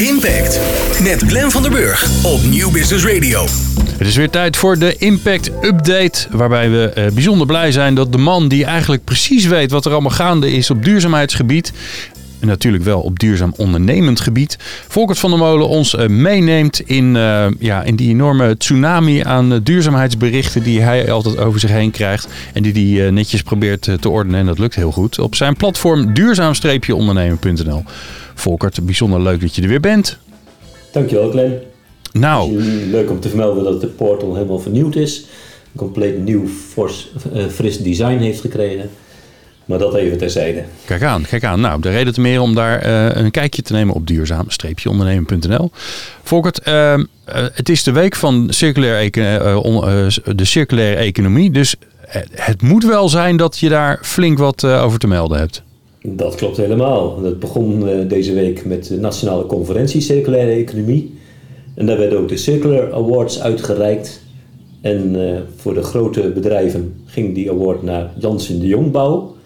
Impact met Glenn van der Burg op Nieuw Business Radio. Het is weer tijd voor de Impact Update. Waarbij we eh, bijzonder blij zijn dat de man die eigenlijk precies weet wat er allemaal gaande is op duurzaamheidsgebied. En natuurlijk wel op duurzaam ondernemend gebied. Volkert van der Molen ons eh, meeneemt in, eh, ja, in die enorme tsunami aan eh, duurzaamheidsberichten die hij altijd over zich heen krijgt. En die hij eh, netjes probeert te ordenen. En dat lukt heel goed. Op zijn platform duurzaam-ondernemen.nl. Volkert, bijzonder leuk dat je er weer bent. Dankjewel Glenn. Nou, Leuk om te vermelden dat de portal helemaal vernieuwd is. Een compleet nieuw, fors, fris design heeft gekregen. Maar dat even terzijde. Kijk aan, kijk aan. Nou, de reden te meer om daar eh, een kijkje te nemen op duurzaam-ondernemen.nl. Volkert, eh, eh, het is de week van circulair eh, de circulaire economie. Dus het moet wel zijn dat je daar flink wat over te melden hebt. Dat klopt helemaal. Dat begon deze week met de Nationale Conferentie Circulaire Economie. En daar werden ook de Circular Awards uitgereikt. En voor de grote bedrijven ging die award naar Janssen de Jongbouw.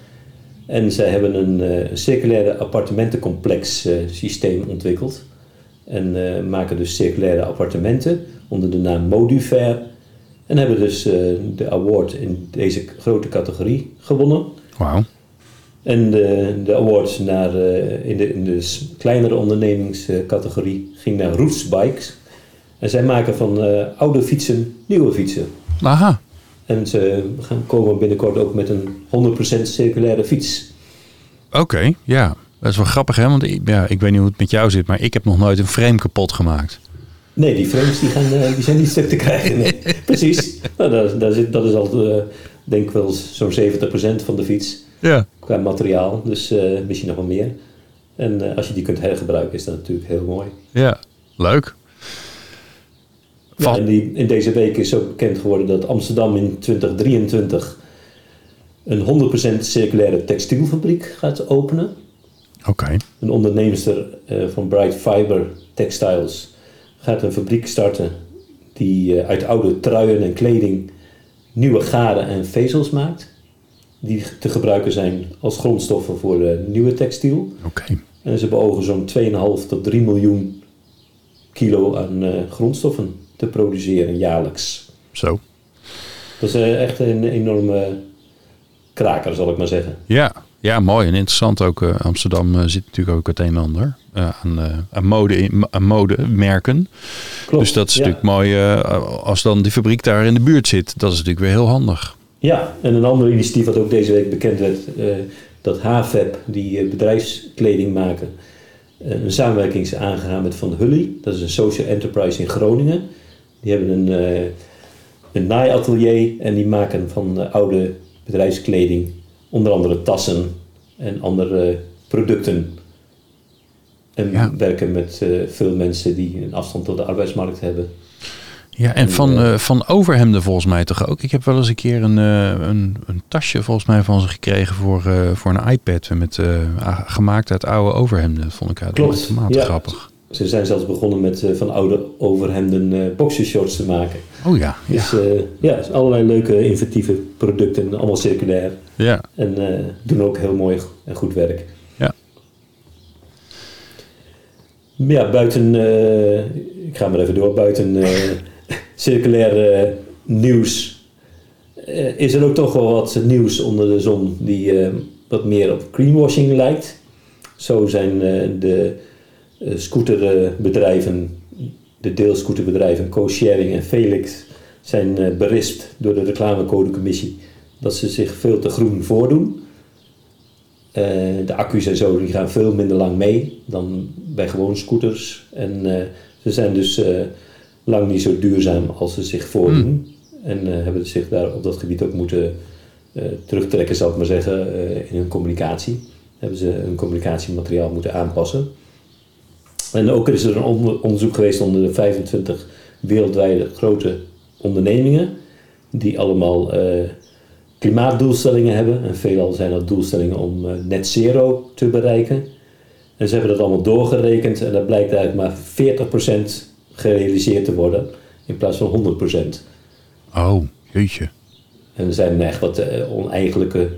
En zij hebben een eh, circulaire appartementencomplex eh, systeem ontwikkeld. En eh, maken dus circulaire appartementen onder de naam Modufair. En hebben dus de award in deze grote categorie gewonnen. Wauw. En de, de award naar, in, de, in de kleinere ondernemingscategorie ging naar Roots Bikes. En zij maken van oude fietsen nieuwe fietsen. Aha. En ze gaan komen binnenkort ook met een 100% circulaire fiets. Oké, ja. Dat is wel grappig, hè? Want ik, ja, ik weet niet hoe het met jou zit, maar ik heb nog nooit een frame kapot gemaakt. Nee, die frames die gaan, eh, die zijn niet stuk te krijgen. Nee. Precies. Nou, daar, daar zit, dat is al, eh, denk ik wel zo'n 70% van de fiets Ja. qua materiaal. Dus eh, misschien nog wel meer. En als je die kunt hergebruiken is dat natuurlijk heel mooi. Ja, leuk. Ja, en die, in deze week is ook bekend geworden dat Amsterdam in 2023 een 100% circulaire textielfabriek gaat openen. Oké. Een onderneemster eh, van Bright Fiber Textiles gaat een fabriek starten die eh, uit oude truien en kleding nieuwe garen en vezels maakt. Die te gebruiken zijn als grondstoffen voor eh, nieuwe textiel. Oké. En ze beogen zo'n 2,5 tot 3 miljoen kilo aan grondstoffen te produceren jaarlijks. Zo. Dat is eh, echt een enorme kraker, zal ik maar zeggen. Ja, ja, mooi en interessant ook. eh, Amsterdam eh, zit natuurlijk ook het een en ander aan, eh, aan, mode, aan modemerken. Klopt. Dus dat is ja. natuurlijk mooi als dan die fabriek daar in de buurt zit. Dat is natuurlijk weer heel handig. Ja, en een ander initiatief wat ook deze week bekend werd, dat HVEP, die bedrijfskleding maken, een samenwerking is aangegaan met Van Hully. Dat is een social enterprise in Groningen. Die hebben een, eh een naaiatelier en die maken van eh, oude bedrijfskleding onder andere tassen en andere producten. En Ja. werken met eh, veel mensen die een afstand tot de arbeidsmarkt hebben. Ja, en van, eh, van overhemden volgens mij toch ook. Ik heb wel eens een keer een, eh, een, een tasje volgens mij van ze gekregen voor, eh, voor een iPad. Met, eh, gemaakt uit oude overhemden. Dat vond ik Klopt, uitermate ja. grappig. Ze zijn zelfs begonnen met eh, van oude overhemden eh boxershorts te maken. Oh ja, ja. Dus eh, ja, dus allerlei leuke inventieve producten, allemaal circulair. ja. En doen ook heel mooi en goed werk. Ja. Ja, buiten, ik ga maar even door, buiten circulair nieuws is er ook toch wel wat nieuws onder de zon die wat meer op greenwashing lijkt. Zo zijn de scooterbedrijven, de deelscooterbedrijven Co-Sharing en Felix zijn eh, berispt door de reclamecodecommissie dat ze zich veel te groen voordoen. Eh, de accu's en zo die gaan veel minder lang mee dan bij gewoon scooters. En eh, ze zijn dus eh, lang niet zo duurzaam als ze zich voordoen. En eh, hebben zich daar op dat gebied ook moeten eh, terugtrekken, zal ik maar zeggen, eh, in hun communicatie. Hebben ze hun communicatiemateriaal moeten aanpassen. En ook is er een onder- onderzoek geweest onder de 25 wereldwijde grote ondernemingen, die allemaal eh, klimaatdoelstellingen hebben. En veelal zijn dat doelstellingen om eh, net zero te bereiken. En ze hebben dat allemaal doorgerekend en dat blijkt eigenlijk maar 40% gerealiseerd te worden in plaats van 100%. Oh, jeetje. En er zijn echt wat eh, oneigenlijke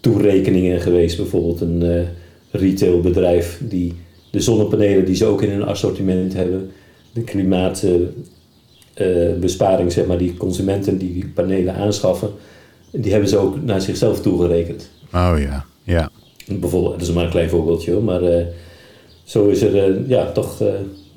toerekeningen geweest. Bijvoorbeeld een retailbedrijf die de zonnepanelen die ze ook in hun assortiment hebben, de klimaatbesparing, zeg maar, die consumenten die die panelen aanschaffen, die hebben ze ook naar zichzelf toegerekend. Oh ja, ja. Bijvoorbeeld, dat is maar een klein voorbeeldje hoor, maar eh, zo is er eh, ja, toch eh,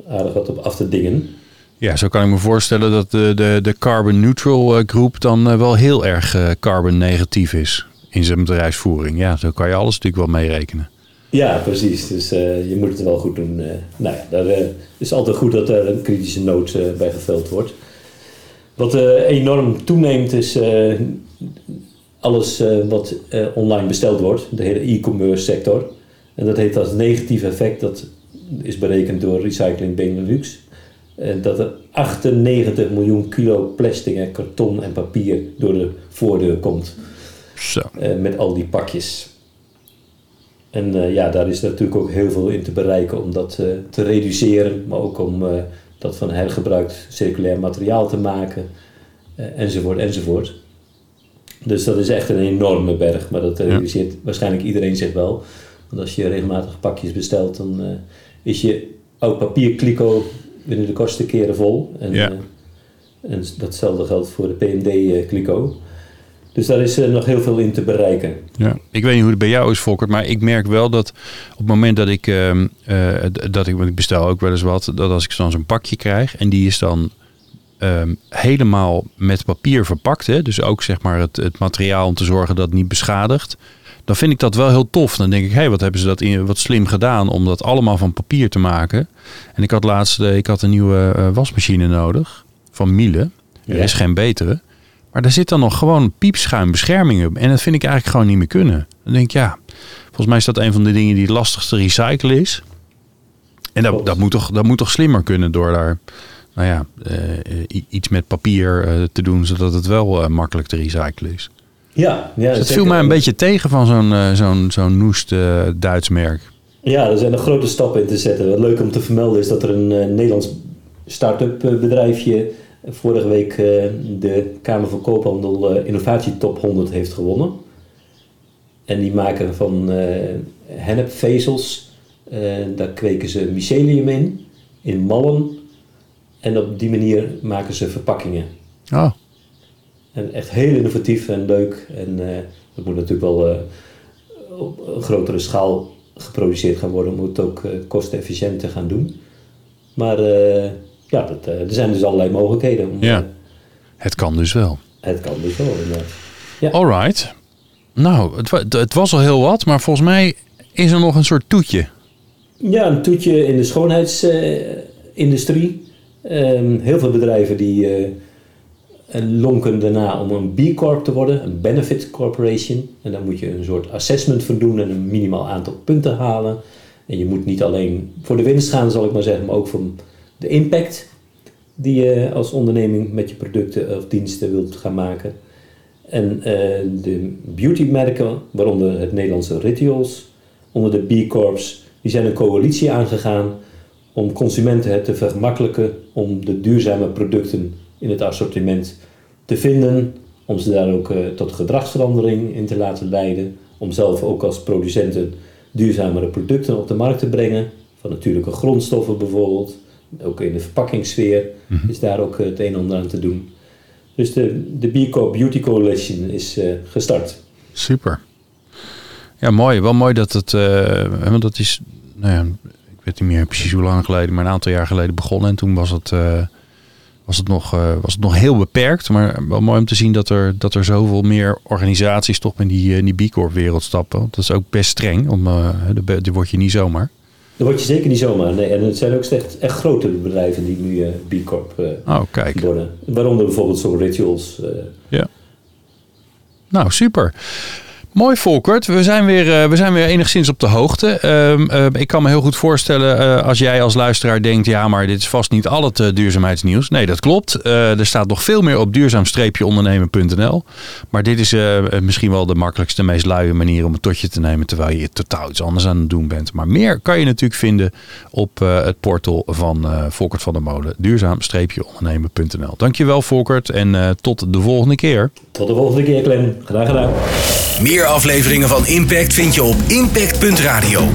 aardig wat op af te dingen. Ja, zo kan ik me voorstellen dat de, de, de carbon neutral groep dan wel heel erg carbon negatief is in zijn bedrijfsvoering. Ja, zo kan je alles natuurlijk wel meerekenen. Ja, precies. Dus eh, je moet het wel goed doen. Eh, nou ja, daar eh, is altijd goed dat er een kritische noot bij geveld wordt. Wat enorm toeneemt is alles wat online besteld wordt. De hele e-commerce sector. En dat heeft als negatief effect, dat is berekend door Recycling Benelux, dat er 98 miljoen kilo plastic en karton en papier door de voordeur komt. Zo. Met al die pakjes. En eh, ja, daar is natuurlijk ook heel veel in te bereiken om dat eh, te reduceren, maar ook om eh, dat van hergebruikt circulair materiaal te maken, enzovoort, enzovoort. Dus dat is echt een enorme berg, maar dat realiseert waarschijnlijk iedereen zich wel. Want als je regelmatig pakjes bestelt, dan is je oud papier kliko binnen de kortste keren vol. En, Ja. en datzelfde geldt voor de PMD kliko. Dus daar is eh, nog heel veel in te bereiken. Ja. Ik weet niet hoe het bij jou is, Volkert, maar ik merk wel dat op het moment dat ik, ehm, eh, dat ik, want ik bestel ook wel eens wat, dat als ik dan zo'n pakje krijg en die is dan ehm, helemaal met papier verpakt, hè, dus ook zeg maar het, het materiaal om te zorgen dat het niet beschadigt, dan vind ik dat wel heel tof. Dan denk ik, hé, hey, wat hebben ze dat in, wat slim gedaan om dat allemaal van papier te maken. En ik had laatst, eh, ik had een nieuwe wasmachine nodig van Miele. Er Ja. is geen betere. Maar daar zit dan nog gewoon piepschuim bescherming op. En dat vind ik eigenlijk gewoon niet meer kunnen. Dan denk ik, ja, volgens mij is dat een van de dingen die het lastigste recyclen is. En dat, dat, moet, toch, dat moet toch slimmer kunnen door daar nou ja, eh, iets met papier eh, te doen, zodat het wel eh, makkelijk te recyclen is. Ja, ja Dus het zeker. viel mij een beetje tegen van zo'n zo'n zo'n noest Duits merk. Ja, er zijn er grote stappen in te zetten. Wat leuk om te vermelden is dat er een Nederlands start-up bedrijfje vorige week eh, de Kamer van Koophandel eh, Innovatietop 100 heeft gewonnen. En die maken van eh hennepvezels, daar kweken ze mycelium in, in mallen. En op die manier maken ze verpakkingen. Oh, En echt heel innovatief en leuk. En dat moet natuurlijk wel op een grotere schaal geproduceerd gaan worden om het ook kostenefficiënt te gaan doen. Maar ja, dat, eh, er zijn dus allerlei mogelijkheden. Om, Ja. eh, het kan dus wel. het kan dus wel inderdaad. Ja. Alright. Nou, het, het was al heel wat, maar volgens mij is er nog een soort toetje. Ja, een toetje in de schoonheidsindustrie. Ehm, heel veel bedrijven die eh, lonken daarna om een B Corp te worden, een Benefit Corporation. En daar moet je een soort assessment voor doen en een minimaal aantal punten halen. En je moet niet alleen voor de winst gaan, zal ik maar zeggen, maar ook voor de impact die je als onderneming met je producten of diensten wilt gaan maken. En eh, de beautymerken, waaronder het Nederlandse Rituals, onder de B Corps, die zijn een coalitie aangegaan om consumenten het te vergemakkelijken om de duurzame producten in het assortiment te vinden, om ze daar ook eh, tot gedragsverandering in te laten leiden, om zelf ook als producenten duurzamere producten op de markt te brengen, van natuurlijke grondstoffen bijvoorbeeld, ook in de verpakkingssfeer is daar ook eh, het een en ander aan te doen. Dus de, de B Corp Beauty Coalition is eh, gestart. Super. Ja, mooi. Wel mooi dat het, eh, want dat is, nou ja, ik weet niet meer precies hoe lang geleden, maar een aantal jaar geleden begonnen. En toen was het, was het, nog, was het nog heel beperkt. Maar wel mooi om te zien dat er, dat er zoveel meer organisaties toch in die, in die B Corp wereld stappen. Dat is ook best streng, om, uh, daar word je niet zomaar. Dat word je zeker niet zomaar. Nee, en het zijn ook echt, echt grote bedrijven die nu eh, B Corp eh, Oh, kijk. worden. Waaronder bijvoorbeeld zo'n Rituals. eh, Ja. Nou, super. Mooi, Volkert. We zijn weer, eh, we zijn weer enigszins op de hoogte. Ehm, eh, ik kan me heel goed voorstellen eh, als jij als luisteraar denkt... ja, maar dit is vast niet al het eh, duurzaamheidsnieuws. Nee, dat klopt. Eh, er staat nog veel meer op duurzaam-ondernemen.nl. Maar dit is eh, misschien wel de makkelijkste, meest luie manier om het tot je te nemen... terwijl je totaal iets anders aan het doen bent. Maar meer kan je natuurlijk vinden op eh, het portal van eh Volkert van der Molen. duurzaam-ondernemen.nl. Dankjewel, Volkert. En eh, tot de volgende keer. Tot de volgende keer, Clem. Graag gedaan. Afleveringen van Impact vind je op impact.radio.